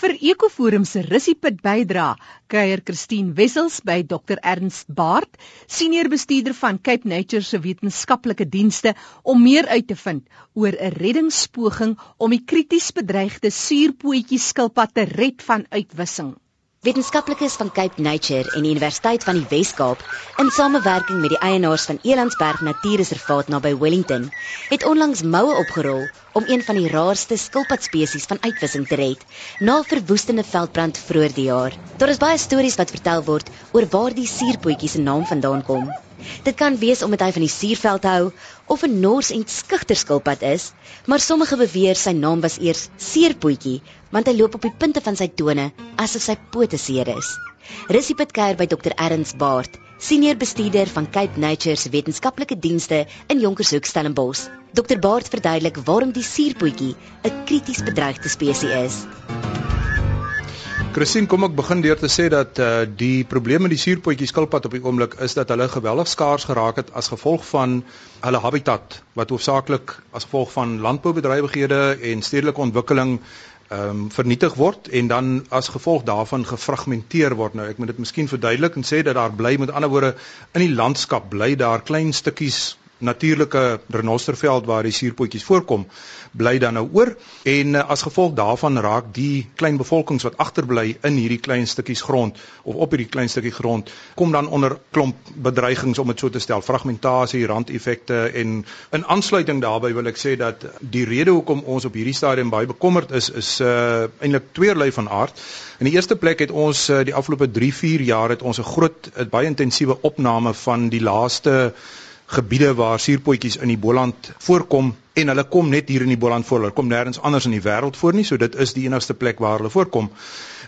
Vir Ekoforum se Russiepit bydra, kuier Christine Wessels by Dr Ernst Baard, senior bestuurder van Cape Nature se wetenskaplike dienste om meer uit te vind oor 'n reddingspoging om die krities bedreigde suurpootjie skilpad te red van uitwissing. Wetenskaplikes van Cape Nature en die Universiteit van die Wes-Kaap, in samewerking met die eienaars van Elandsberg Natuurreservaat naby Wellington, het onlangs moue opgerol om een van die raarste skilpadspesies van uitwissing te red na 'n verwoestende veldbrand vroeër die jaar. Daar is baie stories wat vertel word oor waar die suurpootjie se naam vandaan kom. Dit kan wees omdat hy van die suurveld hou of 'n nors en skugter skilpad is, maar sommige beweer sy naam was eers Seerpootjie, want hy loop op die punte van sy tone asof sy pote seer is. Rissie Pitkeer by Dr. Erns Baard, senior bestuurder van Cape Nature se wetenskaplike dienste in Jonkershoek Stellenbosch. Dr. Baard verduidelik waarom die Seerpootjie 'n krities bedreigde spesies is. Christine, kom ek begin deur te sê dat uh die probleem met die suurpotjie skilpad op die oomblik is dat hulle geweldig skaars geraak het as gevolg van hulle habitat wat hoofsaaklik as gevolg van landboubedrywighede en stedelike ontwikkeling ehm um, vernietig word en dan as gevolg daarvan gefragmenteer word. Nou ek moet dit miskien verduidelik en sê dat daar bly met ander woorde in die landskap bly daar klein stukkies natuurlike renosterveld waar die suurpotjies voorkom bly dan nou oor. En uh, as gevolg daarvan raak die klein bevolkings wat agterbly in hierdie klein stukkies grond of op hierdie klein stukkie grond kom dan onder klomp bedreigings om dit so te stel fragmentasie randeffekte en in aansluiting daarbey wil ek sê dat die rede hoekom ons op hierdie stadium baie bekommerd is is uh, eintlik tweerlei van aard. In die eerste plek het ons uh, die afgelope 3 4 jaar het ons 'n groot baie intensiewe opname van die laaste gebiede waar suurpotjies in die Boland voorkom en hulle kom net hier in die Boland voor. Hulle kom nêrens anders in die wêreld voor nie, so dit is die enigste plek waar hulle voorkom.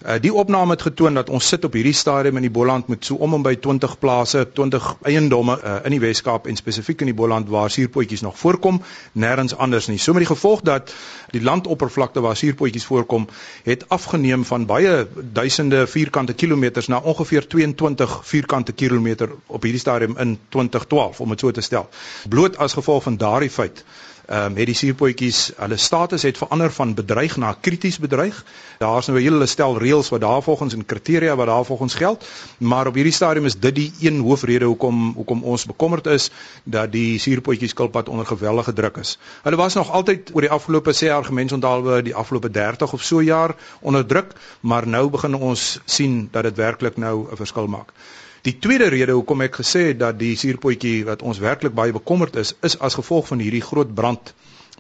Uh, die opname het getoon dat ons sit op hierdie stadium in die Boland met so om en by 20 plase, 20 eiendomme uh, in die Wes-Kaap en spesifiek in die Boland waar suurpotjies nog voorkom, nêrens anders nie. So met die gevolg dat die landoppervlakte waar suurpotjies voorkom, het afgeneem van baie duisende vierkante kilometers na ongeveer 22 vierkante kilometer op hierdie stadium in 2012 om dit so te stel. Bloot as gevolg van daardie feit um, het die suurpotjies hulle status het verander van bedreig na krities bedreig. Daar's nou 'n hele stel reëls wat daarvolgens en kriteria wat daarvolgens geld, maar op hierdie stadium is dit die een hoofrede hoekom hoekom ons bekommerd is dat die suurpotjies skilpad onder geweldige druk is. Hulle was nog altyd oor die afgelope sê argumentsonthaalwe die afgelope 30 of so jaar onder druk, maar nou begin ons sien dat dit werklik nou 'n verskil maak. Die tweede rede hoekom ek gesê het dat die suurpotjie wat ons werklik baie bekommerd is, is as gevolg van hierdie groot brand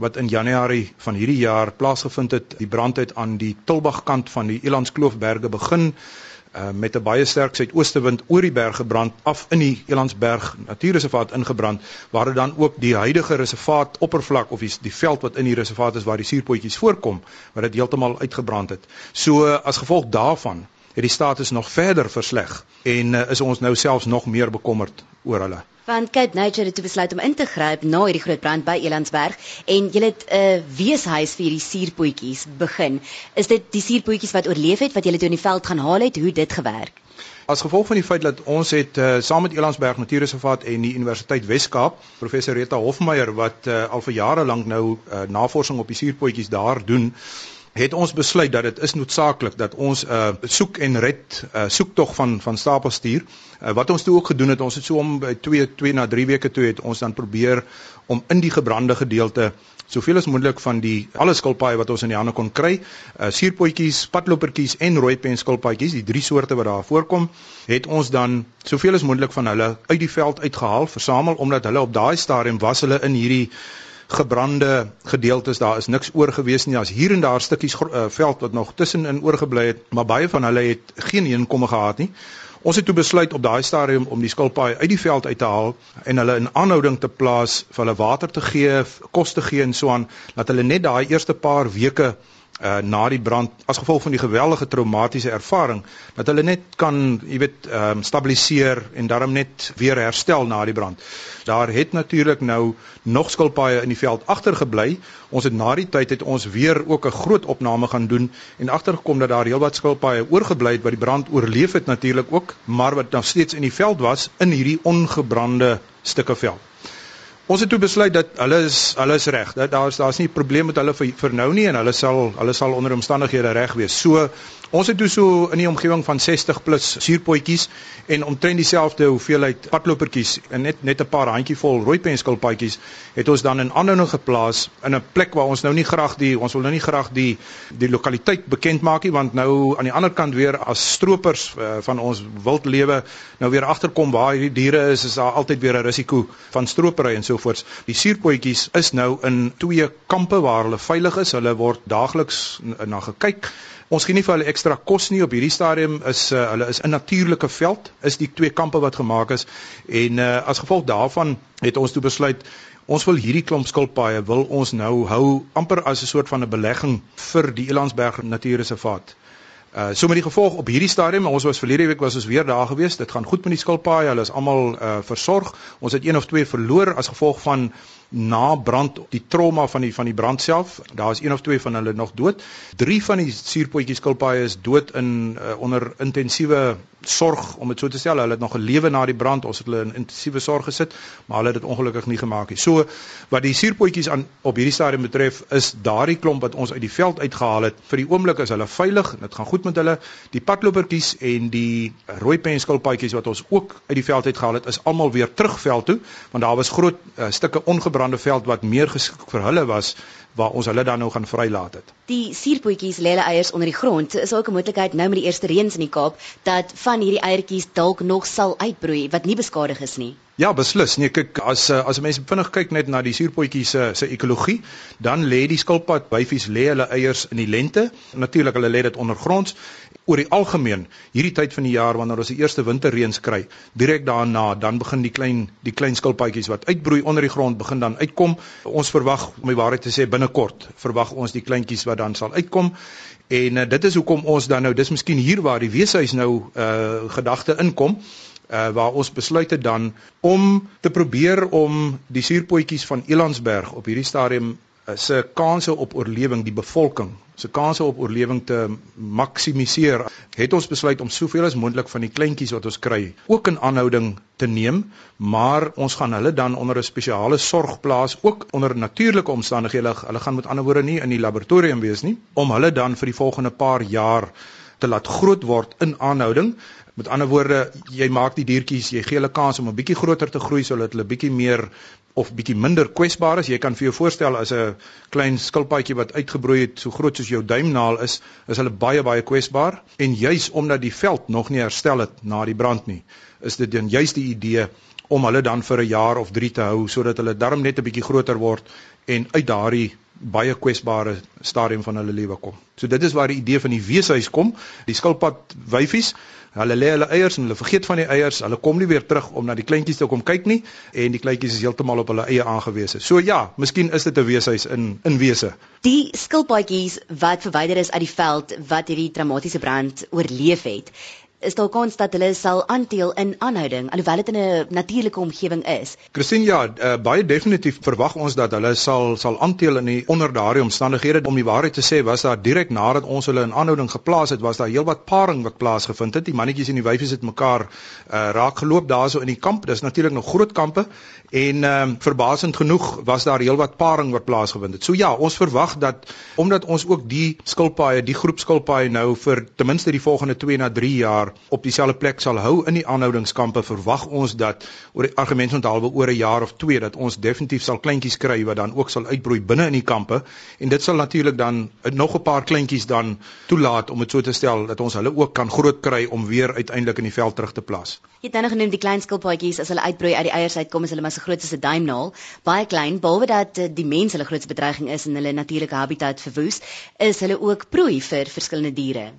wat in Januarie van hierdie jaar plaasgevind het. Die brand het aan die Tilbag kant van die Elandskloofberge begin uh, met 'n baie sterk suidooste wind oor die berge brand af in die Elandsberg Natuurreservaat ingebrand waar dit dan ook die huidige reservaat oppervlak of die, die veld wat in die reservaat is waar die suurpotjies voorkom wat dit heeltemal uitgebrand het. So as gevolg daarvan het die status nog verder versleg en uh, is ons nou selfs nog meer bekommerd oor hulle. Want Cape Nature het besluit om in te gryp na hierdie groot brand by Elandsberg en jy het 'n uh, weeshuis vir hierdie suurpootjies begin. Is dit die suurpootjies wat oorleef het wat jy toe in die veld gaan haal het, hoe dit gewerk? As gevolg van die feit dat ons het uh, saam met Elandsberg Natuurreservaat en die Universiteit Wes-Kaap, professor Rita Hofmeyer wat uh, al vir jare lank nou uh, navorsing op die suurpootjies daar doen, het ons besluit dat dit is noodsaaklik dat ons 'n uh, soek en red uh, soektog van van stapel stuur. Uh, wat ons toe ook gedoen het, ons het so om by 2 2 na 3 weke toe het ons dan probeer om in die gebrande gedeelte soveel as moontlik van die alle skilpaaie wat ons in die hande kon kry, uh, suurpotjies, padlopertjies en rooipen skilpaadjies, die drie soorte wat daar voorkom, het ons dan soveel as moontlik van hulle uit die veld uitgehaal, versamel omdat hulle op daai stadium was hulle in hierdie gebrande gedeeltes daar is niks oor gewees nie. As hier en daar stukkies uh, veld wat nog tussenin oorgebly het maar baie van hulle het geen heenkomme gehad nie. Ons het toe besluit op daai stadium om die skilpaaie uit die veld uit te haal en hulle in aanhouding te plaas vir hulle water te gee kos te gee en so aan dat hulle net daai eerste paar weke uh, na die brand as gevolg van die geweldige traumatiese ervaring dat hulle net kan, jy weet, ehm um, stabiliseer en daarom net weer herstel na die brand. Daar het natuurlik nou nog skilpaaie in die veld agtergebly. Ons het na die tyd het ons weer ook 'n groot opname gaan doen en agtergekom dat daar heelwat skilpaaie oorgebly het wat die brand oorleef het natuurlik ook, maar wat nog steeds in die veld was in hierdie ongebrande stukke veld. Ons het toe besluit dat hulle is hulle is reg. Dat daar's daar's nie 'n probleem met hulle vir, vir nou nie en hulle sal hulle sal onder omstandighede reg wees. So ons het toe so in die omgewing van 60 plus suurpotjies en omtrent dieselfde hoeveelheid padlopertjies en net net 'n paar handjievol rooipenskilpaadjies het ons dan in aanhouding geplaas in 'n plek waar ons nou nie graag die ons wil nou nie graag die die lokaliteit bekend maak nie want nou aan die ander kant weer as stroopers uh, van ons wildlewe nou weer agterkom waar hierdie diere is is daar altyd weer 'n risiko van stropery en sovoorts. Die suurpotjies is nou in twee kampe waar hulle veilig is. Hulle word daagliks na gekyk. Ons gee nie vir hulle ekstra kos nie op hierdie stadium is uh, hulle is 'n natuurlike veld is die twee kampe wat gemaak is en uh, as gevolg daarvan het ons toe besluit ons wil hierdie klomp skilpaaie wil ons nou hou amper as 'n soort van 'n belegging vir die Elandsberg Natuurreservaat. Uh so met die gevolg op hierdie stadium, ons was verlede week was ons weer daar gewees. Dit gaan goed met die skilpaaie. Hulle is almal uh versorg. Ons het een of twee verloor as gevolg van na brand die trauma van die van die brand self. Daar is een of twee van hulle nog dood. Drie van die suurpotjie skilpaaie is dood in uh, onder intensiewe sorg om dit so te stel. Hulle het nog gelewe na die brand. Ons het hulle in intensiewe sorg gesit, maar hulle het dit ongelukkig nie gemaak nie. So wat die suurpotjies aan op hierdie stadium betref, is daardie klomp wat ons uit die veld uitgehaal het. Vir die oomblik is hulle veilig. Dit gaan goed met hulle. Die padlopertjies en die rooi penskilpaadjies wat ons ook uit die veld uitgehaal het, is almal weer terug veld toe, want daar was groot uh, stukke ongebruik gebrande veld wat meer geskik vir hulle was waar ons hulle dan nou gaan vrylaat het. Die suurpotjies lê hulle eiers onder die grond. Is ook 'n moontlikheid nou met die eerste reëns in die Kaap dat van hierdie eiertjies dalk nog sal uitbroei wat nie beskadig is nie. Ja, beslis. Nee, kyk as eh, as mense vinnig kyk net na die suurpotjies se se ekologie, dan lê die skilpad wyfies lê hulle eiers in die lente. Natuurlik hulle lê dit ondergronds oor die algemeen hierdie tyd van die jaar wanneer ons die eerste winterreëns kry, direk daarna dan begin die klein die klein skilpaadjies wat uitbroei onder die grond begin dan uitkom. Ons verwag om die waarheid te sê binnekort verwag ons die kleintjies wat dan sal uitkom. En uh, dit is hoekom ons dan nou dis miskien hier waar die weeshuis nou uh gedagte inkom uh waar ons besluit het dan om te probeer om die suurpotjies van Elandsberg op hierdie stadium se kanse op oorlewing die bevolking se kanse op oorlewing te maksimiseer, het ons besluit om soveel as moontlik van die kleintjies wat ons kry ook in aanhouding te neem, maar ons gaan hulle dan onder 'n spesiale sorg plaas, ook onder natuurlike omstandighede. Hulle gaan met ander woorde nie in die laboratorium wees nie, om hulle dan vir die volgende paar jaar te laat groot word in aanhouding. Met ander woorde, jy maak die diertjies, jy gee hulle kans om 'n bietjie groter te groei sodat hulle bietjie meer of bietjie minder kwesbaar is. Jy kan vir jou voorstel as 'n klein skilpaadjie wat uitgebroei het so groot soos jou duimnaal is, is hulle baie baie kwesbaar en juis omdat die veld nog nie herstel het na die brand nie, is dit dan juis die idee om hulle dan vir 'n jaar of 3 te hou sodat hulle darm net 'n bietjie groter word en uit daardie baie kwesbare stadium van hulle lewe kom. So dit is waar die idee van die weeshuis kom. Die skilpad wyfies Hulle lê hulle eiers en hulle vergeet van die eiers. Hulle kom nie weer terug om na die kleintjies te kom kyk nie en die kleintjies is heeltemal op hulle eie aangewese. So ja, miskien is dit 'n weeshuis in in wese. Die skilpaadjies wat verwyder is uit die veld wat hierdie traumatiese brand oorleef het, is daar kans dat hulle sal aanteel in aanhouding alhoewel dit in 'n natuurlike omgewing is. Christine ja, uh, baie definitief verwag ons dat hulle sal sal aanteel in die onder daardie omstandighede om die waarheid te sê was daar direk nadat ons hulle in aanhouding geplaas het was daar heelwat paring wat plaasgevind het. Die mannetjies en die wyfies het mekaar uh, raak geloop daarso in die kamp. Dis natuurlik nog groot kampe en ehm um, verbasend genoeg was daar heelwat paring wat plaasgevind het. So ja, ons verwag dat omdat ons ook die skilpaaie, die groep skilpaaie nou vir ten minste die volgende 2 na 3 jaar op dieselfde plek sal hou in die aanhoudingskampe verwag ons dat oor die argument onthaalwe oor 'n jaar of 2 dat ons definitief sal kleintjies kry wat dan ook sal uitbroei binne in die kampe en dit sal natuurlik dan nog 'n paar kleintjies dan toelaat om dit so te stel dat ons hulle ook kan groot kry om weer uiteindelik in die veld terug te plaas. Jy het nou genoem die klein skilpaadjies as hulle uitbroei uit die eiers uitkom is hulle maar so groot as 'n duimnaal, baie klein behalwe dat eh, die mens hulle grootste bedreiging is en hulle natuurlike habitat verwoes, is hulle ook prooi vir verskillende diere.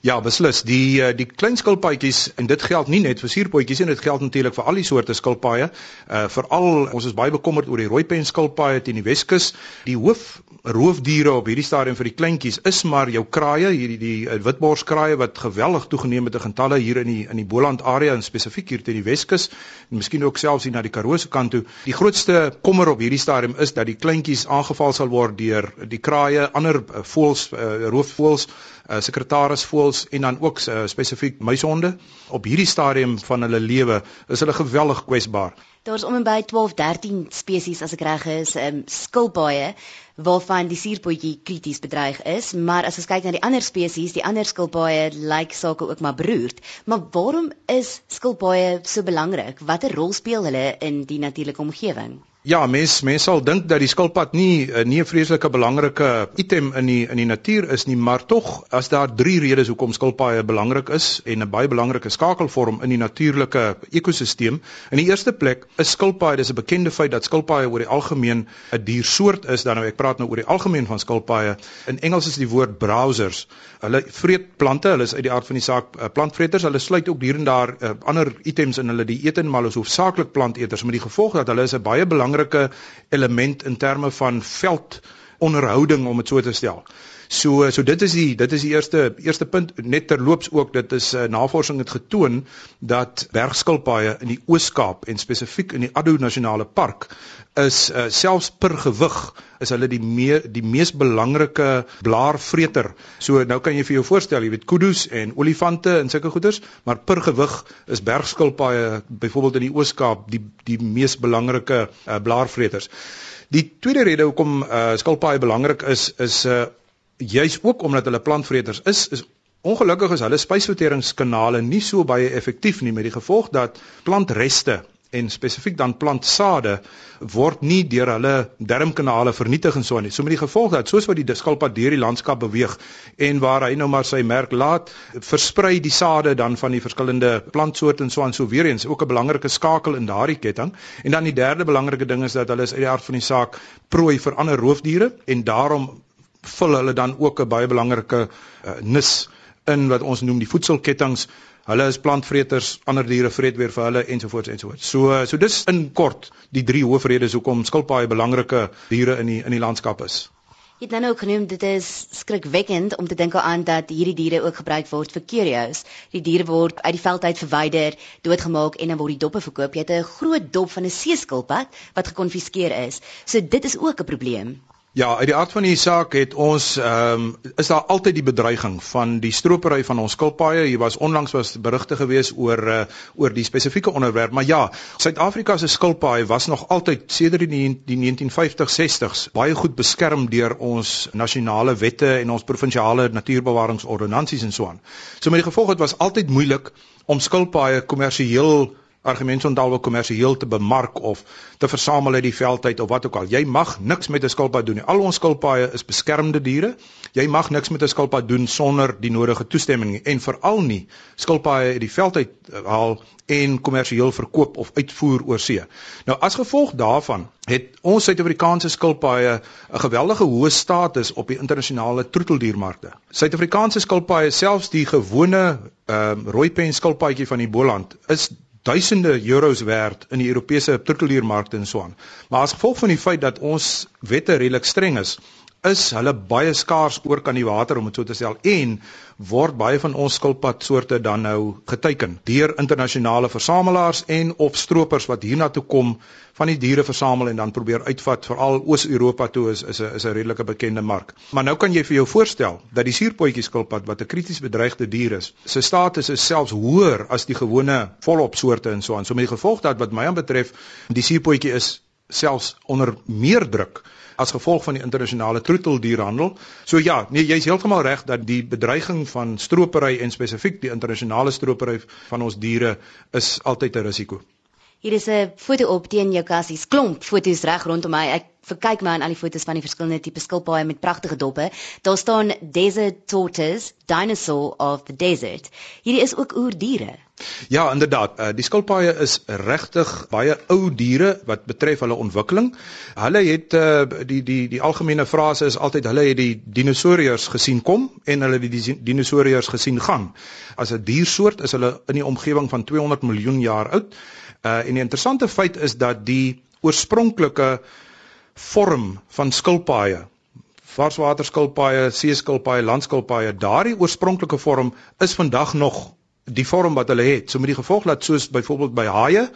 Ja, beslis. Die eh, die klein skilpaadjies en dit geld nie net vir suurpotjies nie, dit geld natuurlik vir al die soorte skilpaaie. Uh veral ons is baie bekommerd oor die rooipen skilpaaie teen die Weskus. Die hoof roofdiere op hierdie stadium vir die kleintjies is maar jou kraaie, hierdie die uh, witborskraaie wat geweldig toegeneem het in getalle hier in die in die Boland area en spesifiek hier teen die Weskus en miskien ook selfs hier na die Karoo se kant toe. Die grootste kommer op hierdie stadium is dat die kleintjies aangeval sal word deur die kraaie, ander voëls, uh, roofvoëls uh, sekretarisvoëls en dan ook uh, spesifiek muishonde. Op hierdie stadium van hulle lewe is hulle geweldig kwesbaar. Daar's om en by 12, 13 spesies as ek reg is, um, skilpaaie waarvan die suurpotjie krities bedreig is, maar as ons kyk na die ander spesies, die ander skilpaaie lyk sake ook maar beroerd. Maar waarom is skilpaaie so belangrik? Watter rol speel hulle in die natuurlike omgewing? Ja, mens mens sal dink dat die skilpad nie eh, nie 'n vreeslike belangrike item in die in die natuur is nie, maar tog as daar drie redes hoekom skilpaaie belangrik is en 'n baie belangrike skakelvorm in die natuurlike ekosisteem. In die eerste plek is skilpaaie, dis 'n bekende feit dat skilpaaie oor die algemeen 'n diersoort is. Dan nou ek praat nou oor die algemeen van skilpaaie. In Engels is die woord browsers. Hulle vreet plante, hulle is uit die aard van die saak uh, plantvreters. Hulle sluit ook hier en daar uh, ander items in hulle dieet in, maar hulle is hoofsaaklik planteters met die gevolg dat hulle is 'n baie belangrike belangrike element in terme van veld onderhouding om dit so te stel. So so dit is die dit is die eerste eerste punt net terloops ook dit is uh, navorsing het getoon dat bergskilpaaie in die Oos-Kaap en spesifiek in die Addo Nasionale Park is uh, selfs per gewig is hulle die me, die mees belangrike blaarvreter. So nou kan jy vir jou voorstel, jy weet kudu's en olifante en sulke goeders, maar per gewig is bergskilpaaie byvoorbeeld in die Oos-Kaap die die mees belangrike uh, blaarvreters. Die tweede rede hoekom uh, skilpaaie belangrik is is uh, juis ook omdat hulle plantvreters is, is ongelukkig is hulle spysverteringskanale nie so baie effektief nie met die gevolg dat plantreste en spesifiek dan plantsade word nie deur hulle darmkanale vernietig en so nie. So met die gevolg dat soos wat die skalpad deur die landskap beweeg en waar hy nou maar sy merk laat, versprei die sade dan van die verskillende plantsoorte en so aan so weer eens ook 'n belangrike skakel in daardie ketting. En dan die derde belangrike ding is dat hulle is uit die aard van die saak prooi vir ander roofdiere en daarom vul hulle dan ook 'n baie belangrike uh, nis in wat ons noem die voedselketTINGS. Hulle is plantvreters, ander diere vreet weer vir hulle ensovoorts ensovoorts. So so dis in kort die drie hoofredes hoekom skilpaaie belangrike diere in die in die landskap is. Jy het nou ook genoem dit is skrikwekkend om te dink aan dat hierdie diere ook gebruik word vir curios. Die diere word uit die veld uit verwyder, doodgemaak en dan word die doppe verkoop. Jy het 'n groot dop van 'n seeskilpad wat gekonfiskeer is. So dit is ook 'n probleem. Ja, uit die aard van die saak het ons ehm um, is daar altyd die bedreiging van die stropery van ons skilpaaie. Hier was onlangs was berigte gewees oor uh, oor die spesifieke onderwerp, maar ja, Suid-Afrika se skilpaaie was nog altyd sedert die, die 1950s 60s baie goed beskerm deur ons nasionale wette en ons provinsiale natuurbewaringsordonnansies en so aan. So met die gevolg het was altyd moeilik om skilpaaie kommersieel argumentsontalwe kommersieel te bemark of te versamel uit die veld uit of wat ook al. Jy mag niks met 'n skilpad doen nie. Al ons skilpaaie is beskermde diere. Jy mag niks met 'n skilpad doen sonder die nodige toestemming nie en veral nie skilpaaie uit die veld uit eh, haal en kommersieel verkoop of uitvoer oor see. Nou as gevolg daarvan het ons Suid-Afrikaanse skilpaaie 'n geweldige hoë status op die internasionale troeteldiermarkte. Suid-Afrikaanse skilpaaie, selfs die gewone ehm uh, rooipen skilpaadjie van die Boland, is duisende euros werd in die Europese troeteliermarkte en so aan. Maar as gevolg van die feit dat ons wette redelik streng is, is hulle baie skaars oor kan die water om dit so te stel en word baie van ons skilpadsoorte dan nou geteken deur internasionale versamelaars en of stroopers wat hiernatoe kom van die diere versamel en dan probeer uitvat veral Oos-Europa toe is is 'n is 'n redelike bekende mark. Maar nou kan jy vir jou voorstel dat die suurpotjie skilpad wat 'n krities bedreigde dier is, sy status is selfs hoër as die gewone volop soorte en so aan. So met die gevolg dat wat my aanbetref, die suurpotjie is selfs onder meer druk as gevolg van die internasionale troeteldierhandel. So ja, nee, jy's heeltemal reg dat die bedreiging van stropery en spesifiek die internasionale stropery van ons diere is altyd 'n risiko. Hier is 'n foto op teen jou kassies. Klomp foto's reg rondom my. Ek verkyk maar aan al die foto's van die verskillende tipe skilpaaie met pragtige doppe. Daar staan desert tortoise, dinosaur of the desert. Hierdie is ook oerdiere. Ja, inderdaad. Uh, die skilpaaie is regtig baie ou diere wat betref hulle ontwikkeling. Hulle het uh, die die die algemene frase is altyd hulle het die dinosourus gesien kom en hulle die, die dinosourus gesien gaan. As 'n diersoort is hulle in die omgewing van 200 miljoen jaar oud. Uh, en die interessante feit is dat die oorspronklike vorm van skilpaaie varswaterskilpaaie, seeskilpaaie, landskilpaaie, daardie oorspronklike vorm is vandag nog die vorm wat hulle het. So met die gevolg dat soos byvoorbeeld by haie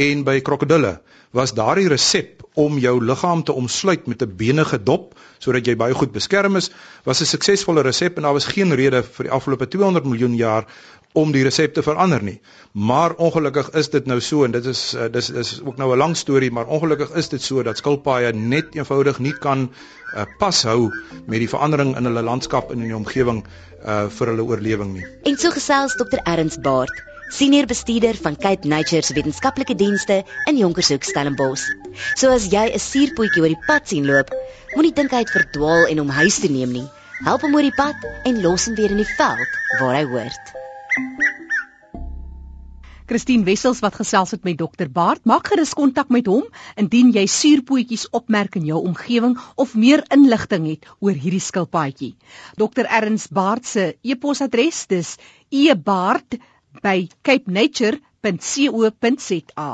en by krokodille was daardie resep om jou liggaam te omsluit met 'n benige dop sodat jy baie goed beskerm is, was 'n suksesvolle resep en daar was geen rede vir die afgelope 200 miljoen jaar om die resep te verander nie. Maar ongelukkig is dit nou so en dit is uh, dis is ook nou 'n lang storie, maar ongelukkig is dit so dat skilpaaie net eenvoudig nie kan uh, pashou met die verandering in hulle landskap en in die omgewing uh, vir hulle oorlewing nie. En so gesels Dr. Ernst Baart senior bestuurder van Cape Nature se wetenskaplike dienste in Jonkershoek Stellenbosch. So as jy 'n suurpoetjie oor die pad sien loop, moenie dink hy het verdwaal en hom huis toe neem nie. Help hom oor die pad en los hom weer in die veld waar hy hoort. Christine Wessels wat gesels het met dokter Baart, maak gerus kontak met hom indien jy suurpoetjies opmerk in jou omgewing of meer inligting het oor hierdie skilpaadjie. Dokter Erns Baart se e-posadres dis ebaart by capenature.co.za